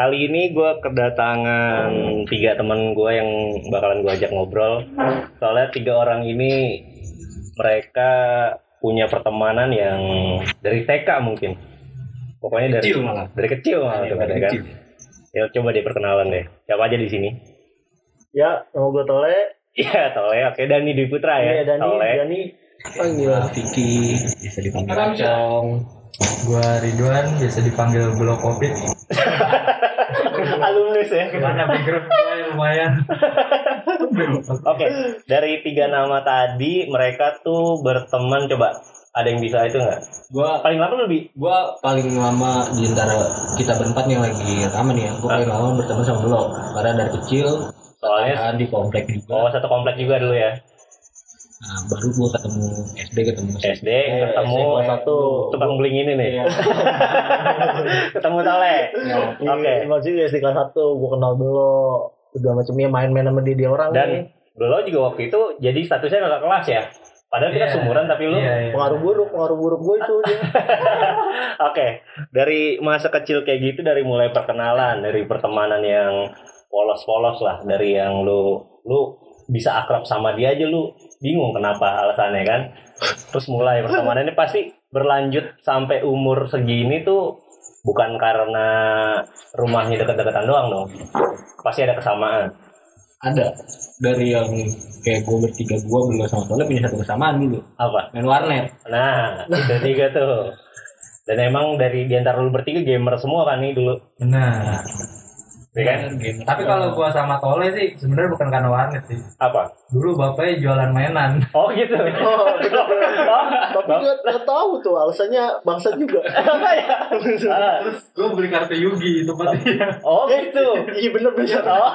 Kali ini gue kedatangan tiga teman gue yang bakalan gue ajak ngobrol. Soalnya tiga orang ini mereka punya pertemanan yang dari TK mungkin. Pokoknya dari Kecil malah. Dari kecil malah tuh dari kan. kecil. Ya coba deh perkenalan deh. Siapa aja di sini? Ya, nama gue Tole. Iya, Tole. Oke, Dani Dwi Putra ya. Iya, Dani, Tole. Dani. Oh, gila. Vicky bisa dipanggil Acong. Gua Ridwan, biasa dipanggil Blok Covid. Alumnus ya. Mana backgroundnya lumayan. Oke, dari tiga nama tadi mereka tuh berteman coba ada yang bisa itu nggak? Gua Paling lama lebih gua paling lama di antara kita berempat yang lagi rame nih ya. Gua paling lama berteman sama Blok karena dari kecil Soalnya- di komplek juga. oh satu komplek juga dulu ya. Nah, baru gua ketemu SD ketemu SD ketemu SD satu. tukang bling ini nih. ketemu Tole. Oke. Oke. Maksudnya SD kelas 1 gue kenal dulu. Segala macamnya main-main sama dia, dia orang nih. Dan dulu juga waktu itu jadi statusnya kakak kelas ya. Padahal kita Iya. sumuran tapi lu Iya, iya. Pengaruh buruk, pengaruh buruk gue itu dia. Oke, dari masa kecil kayak gitu dari mulai perkenalan, dari pertemanan yang polos-polos lah, dari yang lu lu bisa akrab sama dia aja lu bingung kenapa alasannya kan. Terus mulai pertemanannya pasti berlanjut sampai umur segini tuh bukan karena rumahnya deket-deketan doang dong. Pasti ada kesamaan. ada dari yang kayak gua bertiga gua berdua sama Tole punya satu kesamaan dulu Apa? main warnet Nah, itu tiga tuh. Dan emang dari di antara lu bertiga gamer semua kan nih dulu, Benar. Ya kan? Game. Tapi kalau gua sama Tole sih sebenarnya bukan karena warnet sih. Apa? Dulu bapaknya jualan mainan. Oh gitu. Oh, oh, tapi gue gak tahu tuh alasannya bangsat juga. Ah, Terus gua beli kartu Yugi itu dia. oh gitu. Iya bener bener. Oh,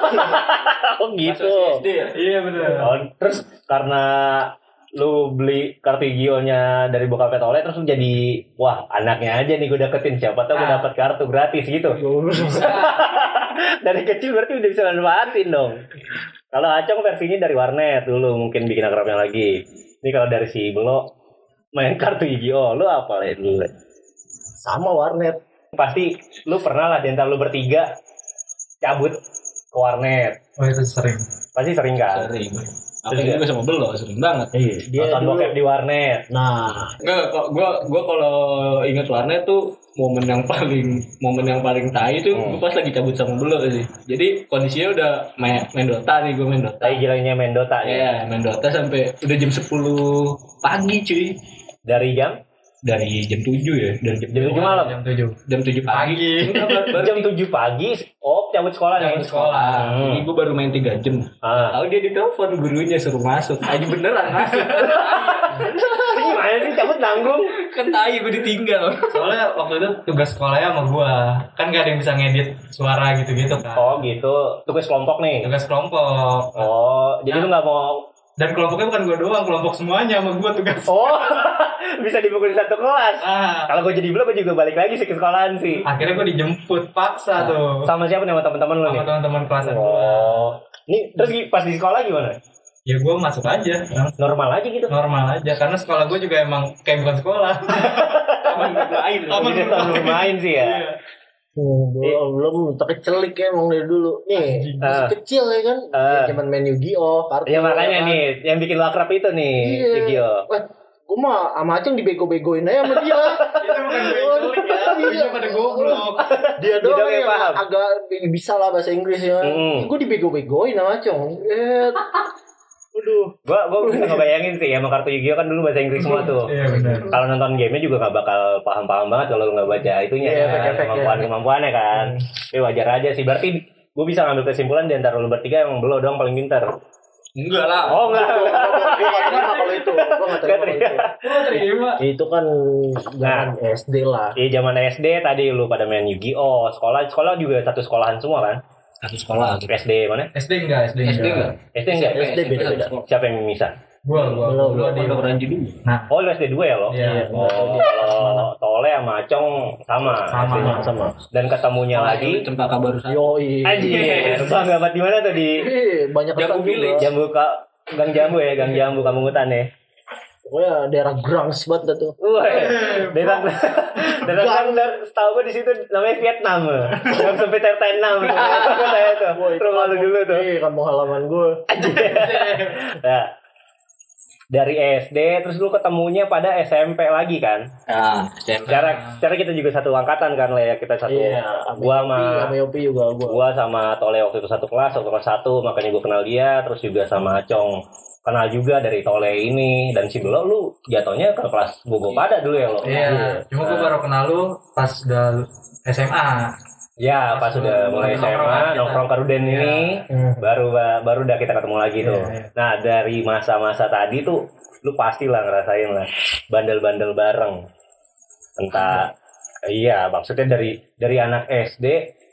oh gitu. Ya? Iya benar. Oh, terus karena lu beli kartu Gio-nya dari bokapnya Tole terus lu jadi wah anaknya aja nih gue deketin siapa tahu gue Ah. dapat kartu gratis gitu. dari kecil berarti udah bisa manfaatin dong. Kalau Acong versinya dari warnet dulu mungkin bikin akrabnya lagi. Ini kalau dari si Belo main kartu Yu-Gi-Oh, lu apa Le, dulu? Sama warnet. Pasti lu pernah lah di antara lu bertiga cabut ke warnet. Oh itu sering. Pasti sering kan? sering apalagi juga sama Belo sering banget Iya, dia Nonton dulu. bokep di warnet. Nah, Enggak, kok gua gua kalau ingat warnet tuh momen yang paling momen yang paling tai tuh Hmm. gua pas lagi cabut sama Belo sih. Jadi kondisinya udah main, main Dota nih gua main Dota. Lagi gilanya main Dota ya. Iya, main Dota sampai udah jam 10 pagi cuy. Dari jam Dari jam 7 ya, dari jam jam 7 malam. Jam 7. jam 7 pagi. Pagi. Jam 7 pagi. Oh, cabut sekolah nih. Cabut sekolah. Ah, Hmm. Jadi gua baru main 3 jam. Ah. Tahu dia ditelepon gurunya suruh masuk. Aja beneran masuk. Ini Gimana sih cabut nanggung? kan tai gua ditinggal. Soalnya waktu itu tugas sekolahnya sama gua. Kan gak ada yang bisa ngedit suara gitu-gitu kan. Oh gitu. Tugas kelompok nih. Tugas kelompok. Oh, jadi lu nggak mau Dan kelompoknya bukan gua doang, kelompok semuanya sama gua tugas. Oh, bisa dipukulin satu kelas. Ah, Kalau gue jadi belum, gue juga balik lagi sih ke sekolahan sih. akhirnya gua dijemput paksa tuh. Sama siapa nih sama teman-teman lu Sama teman-teman kelas. Oh, nih terus pas di sekolah gimana? Ya gua masuk aja. Normal aja gitu. Normal aja karena sekolah gua juga emang kayak bukan sekolah. Aman bermain. Aman Jadi tahun lu main sih ya. Iya. hmm, belum belum terkecelik ya emang dari dulu. Nih, Ah. kecil ya kan. Ah. Zaman main Yu-Gi-Oh, kartu. Ya makanya kan. nih, yang bikin lu akrab itu nih, Iya. Yu-Gi-Oh. Wah, gue mah sama Aceng dibego-begoin aja sama dia. Itu bukan culik ya. Iya. Gue pada goblok. Dia doang yang paham. agak bisa lah bahasa Inggris ya. Mm-mm. Gue dibego-begoin sama Aceng. Eh, aduh. Gua gua bisa ngebayangin sih emang kartu Yu-Gi-Oh kan dulu bahasa Inggris semua tuh. Iya benar. Kalau nonton gamenya juga nggak bakal paham-paham banget kalau lu nggak baca itunya Iya, kan, efek-efeknya. kemampuan-kemampuannya kan. Tapi wajar aja sih. Berarti gue bisa ngambil kesimpulan di antara lu bertiga emang belum doang paling pintar. Enggak lah. Oh enggak. Gue gak terima kalau itu. Gue gak terima itu. Gue terima. Itu kan zaman SD lah. Iya zaman SD tadi lu pada main Yu-Gi-Oh, sekolah sekolah juga satu sekolahan semua kan? Satu sekolah. SD mana? SD enggak, SD SD enggak? SD enggak? SD beda-beda. Siapa yang bisa? Gua, gua, gua belum. di ranji dulu. Nah, Oh lu SD 2 ya lo? Iya. Oh, kalau Tole sama Acong sama. Sama. Sama. Dan ketemunya lagi Cempaka baru satu. Yoi. Anjir, bang dapat di mana tuh di Eh, banyak juga. Village. Jambu Gang Jambu ya, Gang Jambu Kampung Hutan ya. Pokoknya daerah Grangs banget dah tuh. Wah, daerah daerah kan dar- setahu gue di situ namanya Vietnam. Yang sampai Vietnam. Saya tuh. Rumah lu dulu tuh. Iya, kampung halaman gue. Nah, dari SD terus lu ketemunya pada SMP lagi kan? Nah, SMP. Secara secara kita juga satu angkatan kan lah ya kita satu. Iya, gua sama Yopi juga gua. gua sama Tole waktu itu satu kelas, waktu kelas satu makanya gua kenal dia, terus juga sama Acong kenal juga dari Tole ini dan si Belo lu jatuhnya ke kelas gua pada dulu ya lo. Iya, cuma gue baru kenal lu pas udah SMA. Ya, pas Pas udah mulai SMA, nongkrong Karuden ini, Hmm. baru baru udah kita ketemu lagi tuh. Iya. Nah, dari masa-masa tadi tuh lu pasti lah ngerasain lah bandel-bandel bareng. Entah iya, maksudnya dari dari anak SD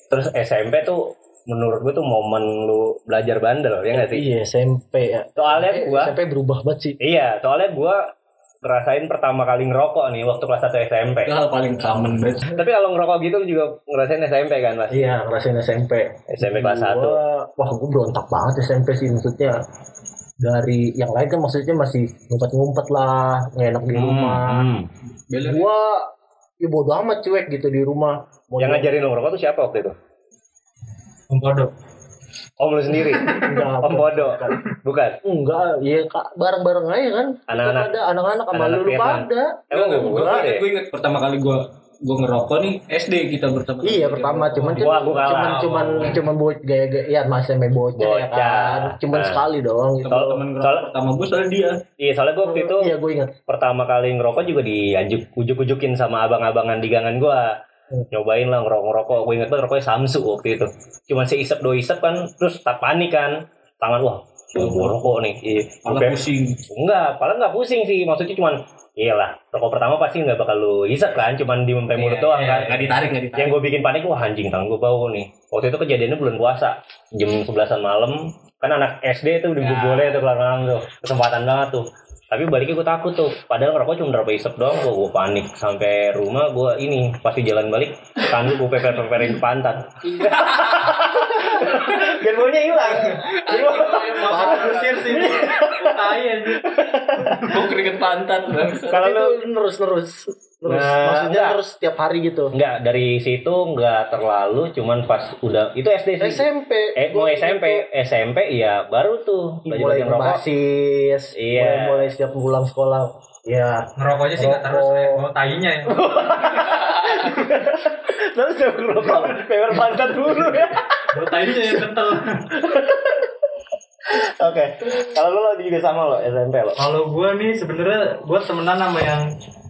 terus SMP tuh menurut gue tuh momen lu belajar bandel ya nggak sih? Iya, SMP ya. Soalnya gua SMP berubah banget sih. iya, soalnya gua ngerasain pertama kali ngerokok nih waktu kelas 1 SMP. Itu hal paling common banget. Tapi kalau ngerokok gitu juga ngerasain SMP kan, Mas? Iya, ngerasain SMP. SMP kelas 1. Gua, wah, gue berontak banget SMP sih maksudnya. Dari yang lain kan maksudnya masih ngumpet-ngumpet lah, ngenak di rumah. Hmm. Beler. Gua ya bodo amat cuek gitu di rumah. Mau Yang ngajarin lu ngerokok tuh siapa waktu itu? Om Podok. Om lu sendiri. enggak, Om Bodo. Bukan. Enggak, iya Kak, bareng-bareng aja kan. Anak-anak. Ada anak-anak sama lu lu Vietnam. pada. Emang gue gue gue inget, gue inget pertama kali gue gue ngerokok nih SD kita pertama kali Iya kita pertama ngerokok. cuman Gua- cuman cuman cuman buat gaya-gaya ya masih sampai bocah, ya Bocah. kan. Cuman Nah. sekali doang gitu. Soal- temen ngerokok soal- pertama gue soalnya dia Iya, soalnya gue waktu itu Iya gue ingat. pertama kali ngerokok juga diajuk ujuk-ujukin sama abang-abangan di gangan gua. Nyobain lah ngerokok-ngerokok. Gue inget banget rokoknya Samsu waktu itu. Cuman si isep dua isep kan, terus tak panik kan. Tangan wah, gue rokok nih. Iya. Gua- pusing Enggak, paling nggak pusing sih. Maksudnya cuman, iyalah, rokok pertama pasti nggak bakal lu isep kan. Cuman di mulut Iya, doang iya, kan. nggak ditarik nggak ditarik yang gue bikin panik wah anjing tangan gue bau nih waktu itu kejadiannya bulan puasa jam 11an malam kan anak SD tuh udah Ya. boleh tuh kelar tuh kesempatan banget tuh tapi baliknya gue takut tuh. Padahal ngerokok cuma berapa isep doang gue gue panik. Sampai rumah gue ini pasti jalan balik tangan gue peper peperin pantat biar baunya hilang Makan kusir sih. Tai anjir. gue keringet pantat kalau lu itu terus terus terus Nah, maksudnya enggak. terus setiap hari gitu. Enggak, dari situ enggak terlalu, cuman pas udah itu SD sih. SMP. Eh, mau SMP, SMP iya baru tuh mulai basis, Iya. mulai, mulai setiap pulang sekolah. Ya, Ngerokoknya sih nggak terus ya. Mau tainya ya. Terus saya ngerokok, peper pantat dulu ya. Mau tainya yang kental. Oke, kalau lu lagi juga sama lo SMP lo. Kalau gue nih sebenarnya gue temenan sama yang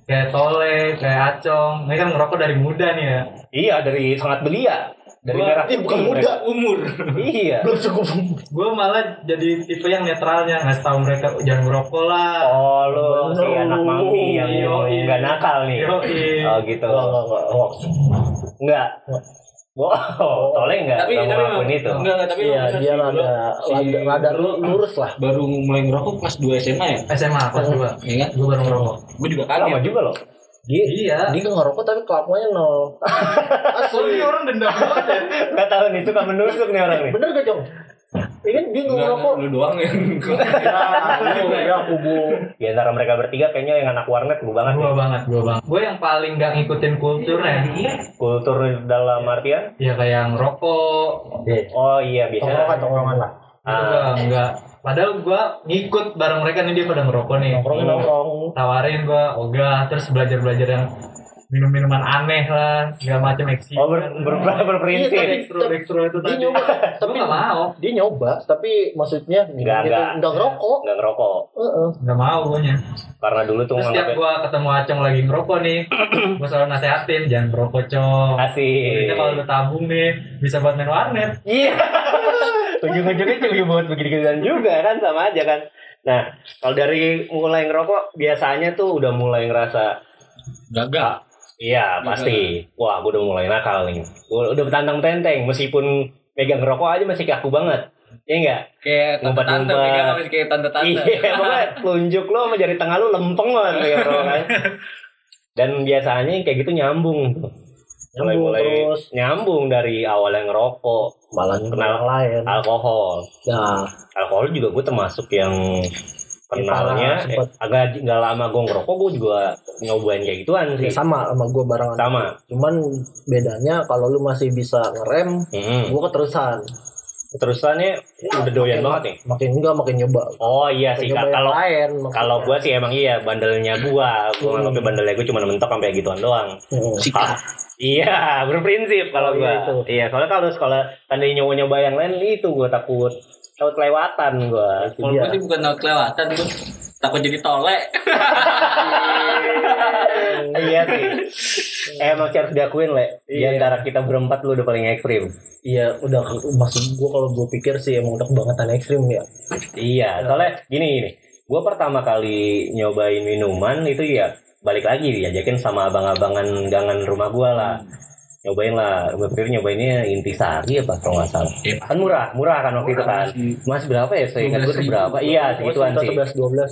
kayak Tole, kayak Acong. Mereka kan ngerokok dari muda nih ya. Iya dari sangat belia, dari Gua- merah Ih, bukan putih muda. mereka. umur Iya. belum cukup. Gue malah jadi tipe yang netralnya ngasih tahu mereka jangan ngerokok lah. Oh lu si anak mami yang nggak nakal nih. Yoi. Oh gitu. Enggak, enggak, enggak. Oh, Enggak. Wow, toleh enggak? tapi Nggak tapi ngelakuin itu. enggak enggak tapi Iya, dia rada si- rada, rada dulu lurus lah. baru mulai ngerokok kelas 2 SMA ya SMA kelas 2. Iya kan Gue baru ngerokok. gue juga Lama kaget juga loh. Dia, Iya. dia nggak ngerokok tapi kelakuannya nol. Asli. orang dendam banget ya. Gak tahu nih suka menusuk nih orang nih. Bener gak, Jong? Ini dia nggak Enggak, ngerokok. lu doang yang Ya, ya, kubu. Di antara mereka bertiga kayaknya yang anak warnet lu banget Gue nih. banget, gue banget. Gue yang paling gak ngikutin kulturnya. Kultur dalam artian? Ya kayak yang rokok. Oh iya Tongkrongan, biasanya. tongkrongan lah. Ah. enggak. Padahal gue ngikut bareng mereka nih dia pada ngerokok nih. Nongkrong, nongkrong. Tawarin gue ogah terus belajar-belajar yang minum-minuman aneh lah segala macam eksi. Oh ber, ber, ber- berprinsip. Iya, Ekstro, ekstro itu Dia tadi. nyoba, Tapi tapi gak mau, dia nyoba, tapi maksudnya Enggak, gitu, enggak. enggak ngerokok. Nggak ngerokok. Heeh. gak mau gue nya. Karena dulu tuh Terus setiap gue ketemu Acong lagi ngerokok nih, gue selalu nasehatin jangan merokok cong. Ini kalau lu tabung nih bisa buat main warnet. Iya. Ujung-ujungnya juga buat begini-beginian juga kan sama aja kan. Nah, kalau dari mulai ngerokok biasanya tuh udah mulai ngerasa gagal iya pasti. Wah, gue udah mulai nakal nih. Gue udah bertantang tenteng meskipun pegang ngerokok aja masih kaku banget. Iya enggak? kayak tante-tante Ngumpet-ngumpet. pegang sih kayak tante-tante Iya, pokoknya telunjuk lo sama jari tengah lo lempeng banget kayak ngerokok kan. Dan biasanya kayak gitu nyambung tuh. Mulai Nyambung mulai terus. nyambung dari awal yang ngerokok, Malah Kenal. lain. alkohol. Nah, alkohol juga gue termasuk yang kenalnya parah, sempet. eh, agak nggak lama gue ngerokok gue juga nyobain kayak gituan Ya, sih sama sama gue barengan. Sama. Cuman bedanya kalau lu masih bisa ngerem Mm-mm. gue keterusan. Terusannya udah doyan banget nih? makin enggak makin nyoba. Oh iya sih Makin yang kalau lain maksudnya. kalau gue sih emang iya bandelnya gue gue Hmm. nganggapnya bandelnya gue cuma mentok sampai gituan doang. Hmm. Ah, iya berprinsip kalau Oh, gue iya, iya soalnya kalau sekolah tanda nyoba nyoba yang lain itu gue takut takut kelewatan gue Itu Kalau gue sih bukan takut kelewatan tuh. Takut jadi tolek. iya sih emang sih harus diakuin le di Iya. antara kita berempat lu udah paling ekstrim iya udah maksud gue kalau gue pikir sih emang udah kebangetan ekstrim ya Iya, soalnya gini gini. Gue pertama kali nyobain minuman itu ya balik lagi diajakin sama abang-abangan gangan rumah gue lah. Nyobain lah, gue pikir nyobainnya intisari apa kalau nggak salah. Iya, Kan murah, murah kan waktu itu kan. Mas berapa ya? Saya ingat gue berapa? Iya, segituan sih. sebelas dua belas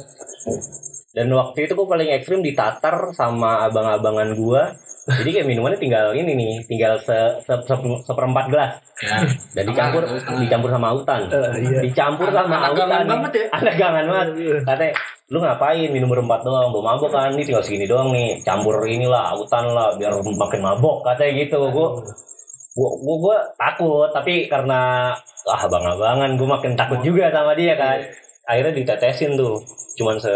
Dan waktu itu gue paling ekstrim ditatar sama abang-abangan gue. Jadi kayak minumannya tinggal ini nih, tinggal se, se, se- seperempat gelas Ya. dan dicampur dicampur sama autan. iya Dicampur sama anak gangan autan. banget ya. Anak gangan banget. katanya lu ngapain minum berempat doang? Belum mabok kan? Ini tinggal segini doang nih. Campur inilah autan lah biar makin mabok katanya gitu. Gue gue gue gue takut. Tapi karena ah abang-abangan gue makin takut juga sama dia kan. Akhirnya ditetesin tuh. Cuman se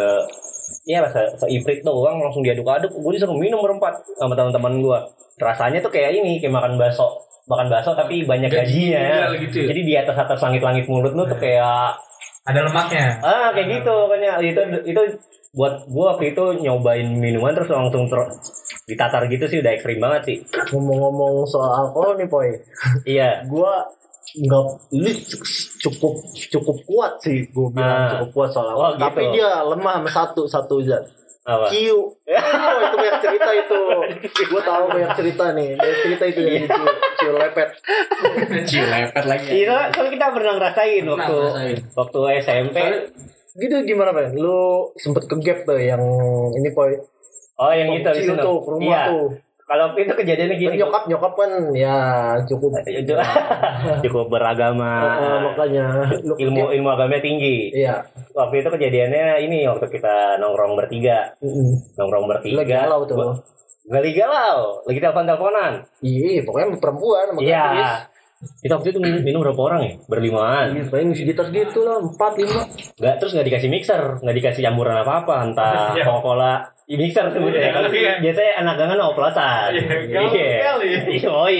ya se seiprit doang langsung diaduk-aduk. Gue disuruh minum berempat sama teman-teman gue rasanya tuh kayak ini kayak makan bakso. Makan bakso tapi banyak gajinya. ya. Gajinya gitu ya. jadi di atas atas langit-langit mulut lu tuh kayak Ada lemaknya. ah kayak gitu makanya itu itu buat gua waktu itu nyobain minuman terus langsung ter ditatar gitu sih udah ekstrim banget sih ngomong-ngomong soal alkohol nih poy iya gue nggak lu cukup cukup kuat sih gue bilang Ah. cukup kuat soal alkohol. Oh, gitu. tapi dia lemah sama satu satu zat apa? Q oh, itu banyak cerita itu. Gue tahu banyak cerita nih. Banyak cerita itu yang Q Q lepet. Ciu lepet lagi. iya soalnya kita pernah ngerasain waktu waktu SMP gitu gimana Ben lu sempet ke gap tuh yang ini poy oh yang itu sana. tuh rumah iya. tuh kalau itu kejadiannya gini nyokap nyokap kan ya cukup. Itu cukup. Beragama. Eh, makanya. Ilmu gap, ilmu agamanya tinggi. Iya. Waktu itu kejadiannya ini waktu kita nongkrong bertiga. Mm-mm. nongkrong Lu bertiga. Lagi galau tuh Gak galau, lagi telepon-teleponan. iya pokoknya perempuan sama. Iya. Kita waktu itu minum, minum berapa orang ya? Berlimaan. Iya, paling sekitar gitu lah, empat lima. Nggak, terus nggak dikasih mixer, nggak dikasih campuran apa-apa, entah Iya. Coca-Cola, ya, mixer sebutnya. Kalau Iya. biasanya anak gangan oplosan. Iya. Iya, oi.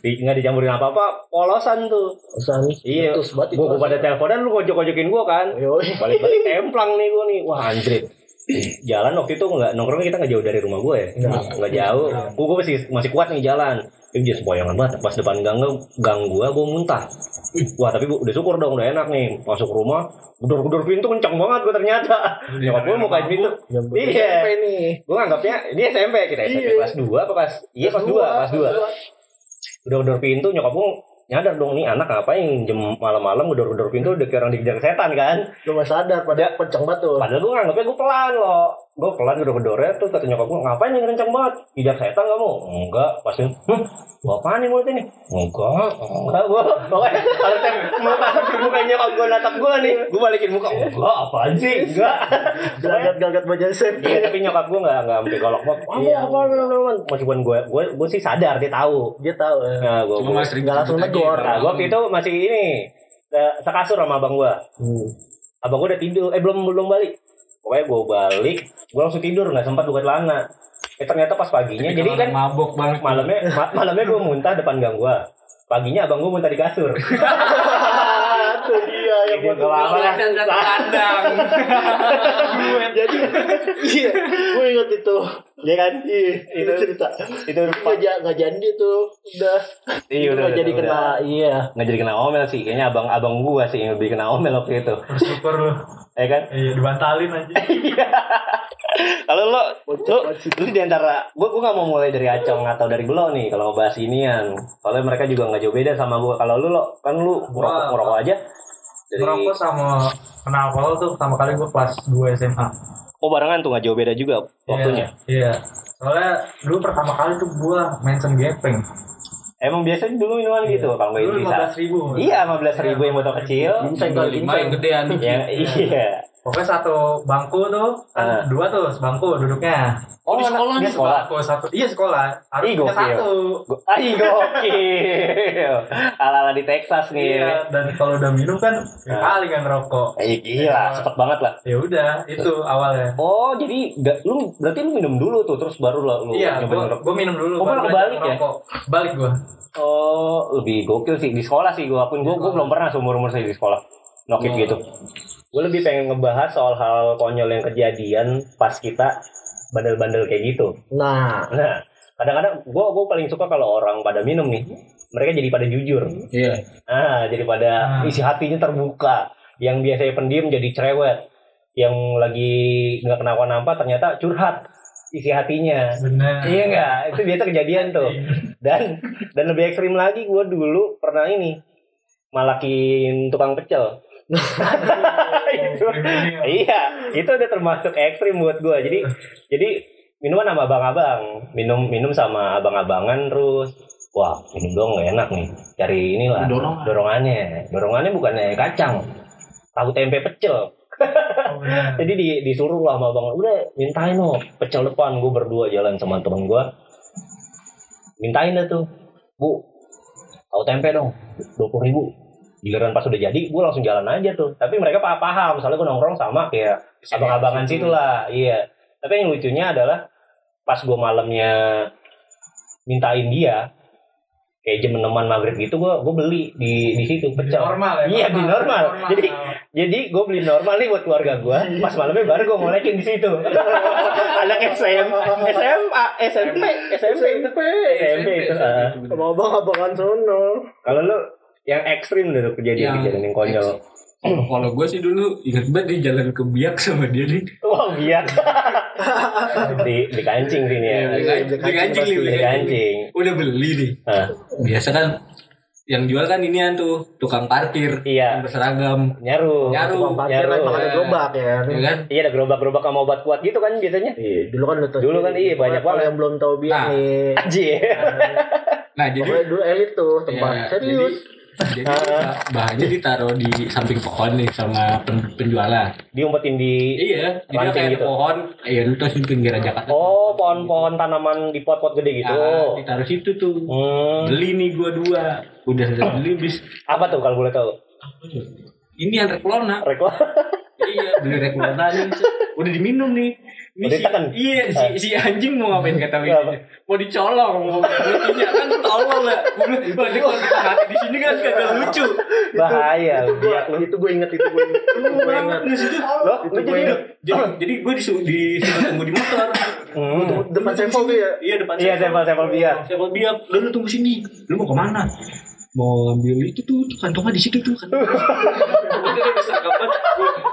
Di- Nggak dicampurin apa-apa, polosan tuh. Pesan Iya. terus banget Gua, pada teleponan, lu ngojok-ngojokin gua kan. Balik-balik templang nih gua nih. Wah, anjrit. Jalan waktu itu nggak nongkrongnya kita nggak jauh dari rumah gue ya. Nggak. Jauh. Gua, gua masih masih kuat nih jalan. Ini dia sempoyangan banget. Pas depan gang gang gua, gua muntah. Wah tapi gua udah syukur dong udah enak nih masuk rumah gedor-gedor pintu kencang banget gua ternyata nyokap gua mau kayak pintu Iya. Gua nganggapnya dia SMP kita SMP Iya. kelas 2 apa kelas iya kelas 2 kelas 2 gedor-gedor pintu nyokap gua nyadar dong nih anak ngapain jam malam-malam gedor-gedor pintu udah kayak orang dikejar setan kan? Lu gak sadar pada kencang banget tuh. padahal gua nganggapnya gua pelan loh gua pelan gedor-gedornya terus kata nyokap gua ngapain yang kencang banget dikejar setan kamu enggak pasti hm gua apaan nih mulut ini enggak enggak gua pokoknya kalau tem muka muka nyokap gua natap gua nih gua balikin muka enggak apaan sih enggak Gelagat-gelagat baju set. Iya tapi nyokap gue nggak nggak sampai golok banget. Apa Iya. apa apa Meskipun gue gue gue sih sadar dia tahu. Dia tahu. ya. Nah gue Cuma masih nggak langsung negor. nah, gue waktu itu masih ini se- sekasur sama abang gue. Hmm. Abang gue udah tidur. Eh belum belum balik. Pokoknya gue balik. Gue langsung tidur nggak sempat buka celana. Eh ternyata pas paginya jadi kan mabok banget. malamnya ma- malamnya gue muntah depan gang gue. Paginya abang gue muntah di kasur. Dia buat nggak apa-apa lah. kandang. Jadi iya, gue inget itu. Iya kan? Iya, itu Itu- cerita. Itu Nggak nggak jadi tuh, udah. Iya udah. Nggak jadi kena, iya. nggak jadi kena omel sih kayaknya abang abang gua sih yang lebih kena omel waktu itu Super lu. ya kan Iya, dibantalin aja. kalau lo lu lu di antara gua gua nggak mau mulai dari acong atau dari belo nih kalau ngebahas inian soalnya mereka juga nggak jauh beda sama gua kalau lu lo kan lu ngerokok ngerokok aja dari Merokok sama kena alkohol tuh pertama kali gue kelas 2 SMA. oh barengan tuh nggak jauh beda juga waktunya Iya. Iya. Soalnya dulu pertama kali tuh gue mention gepeng. emang biasanya dulu minuman gitu kalau nggak Dulu bisa 15 ribu. iya 15 ribu yang botol kecil Inseng kali lima yang gedean. ya iya pokoknya satu bangku tuh kan dua tuh sebangku duduknya Oh, di sekolah dia nih, sekolah. bangku satu iya sekolah harus punya gokil. satu Ay, gokil. Ala-ala di Texas nih. iya dan kalau udah minum kan ya Ah. kali kan ngerokok Eh, gila, cepet banget lah. ya udah itu awalnya Oh, jadi nggak lu berarti lu minum dulu tuh terus baru lah lu iya nyobain gua, ngerokok. gua minum dulu Oh, baru malah belajar kebalik ya? ngerokok. balik gua Oh, lebih gokil sih di sekolah sih gua akun gua, gua belum pernah seumur umur saya di sekolah nokip Oh. gitu. Gue lebih pengen ngebahas soal hal konyol yang kejadian pas kita bandel-bandel kayak gitu. Nah, Nah, kadang-kadang gua gua paling suka kalau orang pada minum nih, mereka jadi pada jujur. Iya. Ah, jadi pada Ah. isi hatinya terbuka. Yang biasanya pendiam jadi cerewet. Yang lagi nggak kenapa-napa ternyata curhat isi hatinya. bener Iya nggak? Itu biasa kejadian tuh. Dan dan lebih ekstrim lagi gue dulu pernah ini malakin tukang pecel. Itu, iya, itu udah termasuk ekstrim buat gue. Jadi jadi minuman sama abang-abang, minum minum sama abang-abangan terus. Wah, minum dong nggak enak nih. Cari inilah Dorongan. dorongannya. Dorongannya bukannya kacang, tahu tempe pecel. Oh, bener. Jadi di, disuruh lah sama abang, udah mintain lo pecel depan gue berdua jalan sama temen gue. Mintain dah tuh, bu, tahu tempe dong, dua puluh ribu. Giliran pas udah jadi, gue langsung jalan aja tuh. Tapi mereka paham, paham soalnya gue nongkrong sama kayak abang-abangan situ lah, iya. Tapi yang lucunya adalah pas gue malamnya mintain dia, kayak jam enaman maghrib gitu, gue gue beli di di situ pecel. normal ya Iya, di normal. Jadi jadi gue beli normal nih buat keluarga gue. Pas malamnya baru gue ngolekin di situ. Anak SM, SMA, SMP, SMP itu. SMP itu. ah. sama abang-abangan sono. Kalau lu yang ekstrim tuh kejadian-kejadian yang konyol. Kalau gue sih dulu ingat banget di jalan ke Biak sama dia nih. Wah biar di di kancing sini ya. Iya, Beli kan- beli beli kancing nih, Di kancing. Udah beli nih. Biasa kan yang jual kan inian tuh tukang parkir Iya. yang berseragam. nyaru. Nyaru. Tukang parkir nyaru. emang ada gerobak ya. Ya kan? Iya ada gerobak-gerobak sama obat kuat gitu kan biasanya. Iya, dulu kan tahu Dulu kan iya, banyak Kalau banget. yang belum tahu biar Nah. nih. Anjir. Nah jadi dulu elit tuh tempat Iya, serius. Jadi, jadi bah- bahannya ditaruh di samping pohon nih sama pen- penjualnya. Diumpetin di Iya, jadi kayak gitu. pohon, iya lu terus di pinggir Jakarta. Oh, pohon-pohon tanaman di pot-pot gede gitu. Nah, ditaruh situ tuh. Hmm. Beli nih gua dua. Udah beli bis. Apa tuh kalau boleh tahu? Ini yang Reklona. Reklam. iya, beli Reklona nih. Udah diminum nih. Ini si, iya, si, si anjing mau ngapain kata Apa? Widi? Mau dicolong, mau mulutnya kan tolol lah. Gue bilang, "Wah, ini kalau kita mati di sini kan kagak lucu. Bahaya. Itu biak lu. itu gue inget itu gue inget. Itu gue inget. Di Itu lu gue jadi inget. Jadi, jadi gue disuruh disuruh tunggu di motor. Hmm. Depan Sevel tuh ya. Iya depan Iya, sampel-sampel biak. Sampel biak. Lu, lu tunggu sini. Lu mau ke mana? Mau ambil itu tuh, tuh kantongnya di situ tuh. Bisa kapan?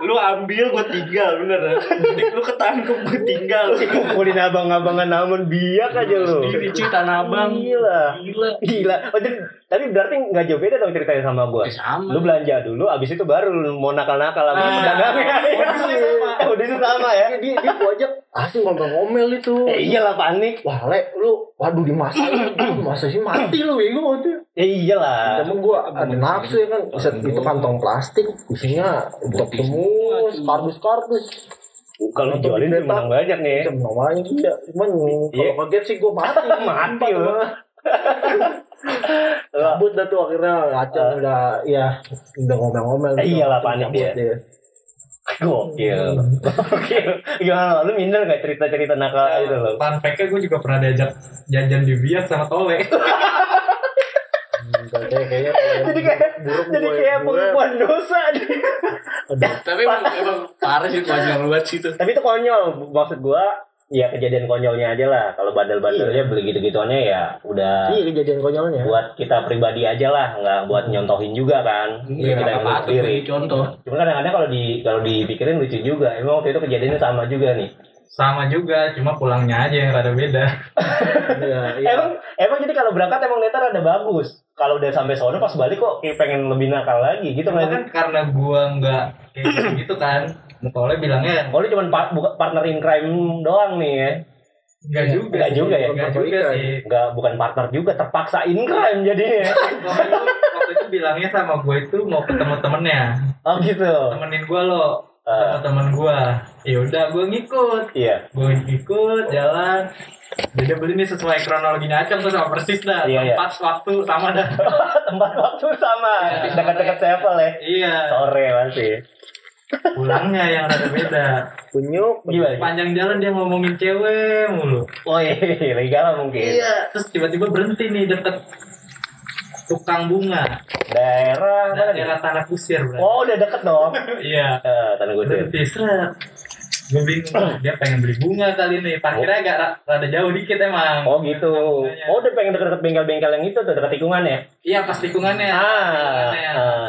Lu ambil, gue tinggal, bener. Lu ketangkep, gue tinggal. Ngumpulin abang-abangan namun biak aja lu. Sendiri cuy, tanah abang. Gila. Gila. Gila. Oh, jadi, tapi berarti nggak jauh beda dong ceritanya sama gua. Eh, sama. Lu belanja dulu, abis itu baru lu mau nakal-nakal sama Ah, pedagangnya. sama. Sama ya. Dia dia asli ngomel-ngomel itu. Eh, iyalah panik. Wah, le, lu waduh dimasain, masa sih mati lu bego itu. Ya iyalah. Temen gua ada nafsu ya kan, set itu kantong plastik isinya untuk semua, kardus-kardus. Kalau Untuk jualin di sih menang banyak nih. Bisa namanya dia, cuman Iya. kalau kaget sih gua mati. Mati lu. Cabut dah tuh akhirnya ngacau udah ya udah ngomel-ngomel. Eh, iyalah, panik Cabut dia. Dia. Gokil. Gokil. Gimana lu minder gak cerita-cerita nakal itu lo? Fun fact-nya gue juga pernah diajak jajan di biak sama Tole. Kayak kayaknya Jadi kayak buruk jadi gue- kayak gue. pengakuan dosa nih. Aduh, Tapi emang, emang parah sih konyol banget sih tuh. Tapi itu konyol. Maksud gua ya kejadian konyolnya aja lah. Kalau bandel-bandelnya beli gitu-gituannya ya udah Iya kejadian konyolnya. buat kita pribadi aja lah, nggak buat nyontohin juga kan. Iya, kita yang sendiri. contoh. Cuma kadang-kadang kalau di kalau dipikirin lucu juga. Emang waktu itu kejadiannya sama juga nih. Sama juga, cuma pulangnya aja yang rada beda. Iya, iya. Emang emang jadi kalau berangkat emang netar ada bagus. Kalau udah sampai sono pas balik kok kayak pengen lebih nakal lagi gitu kan karena gua nggak kayak gitu, gitu kan. Tole bilangnya Oh, lu cuma pa- buka- partner in crime doang nih ya. enggak juga. Nggak sih. juga ya? Nggak juga sih. Enggak bukan partner juga, terpaksa in crime jadinya. Waktu itu, waktu itu bilangnya sama gue itu mau ketemu temennya. Oh gitu. Temenin gue lo. Sama teman gua ya udah gua ngikut iya. gue ikut jalan dia beli nih sesuai kronologinya aja tuh sama persis dah Iya, iya. tempat waktu sama dah Tempat waktu sama. Iya. Dekat-dekat Sevel ya. iya Sore masih. pulangnya yang rada beda Kunyuk. Gimana? panjang jalan dia ngomongin cewek mulu Oh iya, lagi galau mungkin. iya terus tiba-tiba berhenti nih deket tukang bunga Daerah mana nih? daerah tanah kusir berarti. Oh, udah deket dong. iya Eh, tanah berhenti seret gue bingung dia pengen beli bunga kali nih parkirnya agak ra- rada jauh dikit emang Oh gitu. Oh udah pengen deket-deket bengkel-bengkel yang itu tuh dekat tikungan ya? iya pas tikungannya Ah, Tikungannya. ah.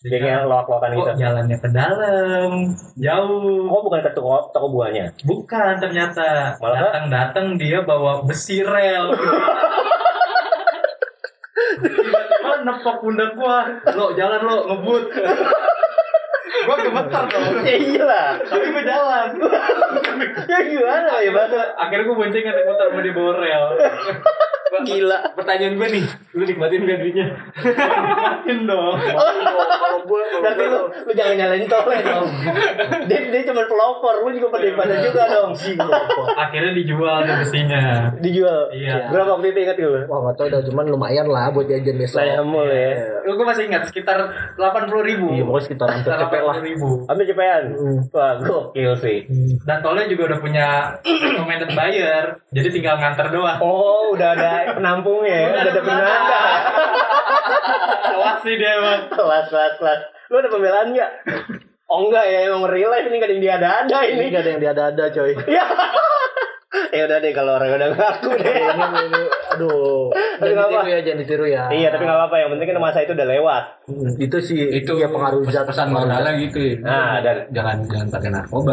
Bengkel loak-loakan gitu. jalannya ke dalam jauh Oh bukan ke toko, toko buahnya? bukan ternyata Malah? datang datang dia bawa besi rel nepok pundak gua. Lo jalan lo ngebut. Gua gemetar dong Ya iyalah. tapi gua jalan. Ya gimana ya bahasa? akhirnya gua bonceng kan muter sama dia bawa rel Gila. Pertanyaan gue nih, lu nikmatin gak duitnya? nikmatin dong Kalau gue Berarti lu, lu jangan nyalain tole dong. dia, dia cuma pelopor, lu juga pada pada juga dong. akhirnya dijual tuh besinya Dijual. Iya. Berapa waktu itu ingat lu? Wah nggak tahu dah cuman lumayan lah buat jajan besok. Mul ya. gua masih ingat sekitar 80 ribu Iya pokoknya sekitar hampir cepet lah. ribu Ambil cepetan. Hmm. Wah, gokil sih. dan tolnya juga udah punya recommended buyer jadi tinggal nganter doang Oh, udah ada penampungnya ya. Udah ada penanda. kelas sih dia emang kelas, kelas, kelas. Lu ada pembelaan nggak? Oh enggak ya, emang real life ini gak ada yang diada-ada Ini ini. nggak ada yang diada-ada coy. Ya. ya udah deh kalau orang udah ngaku deh. ini, ini, aduh. Tapi Jangan ditiru ya, jangan ditiru ya. iya, tapi nggak apa-apa. Yang penting kan masa itu udah lewat. Hmm, itu sih Itu ya pengaruh zat pesan moralnya gitu ya. Nah, dan jangan jangan pakai narkoba.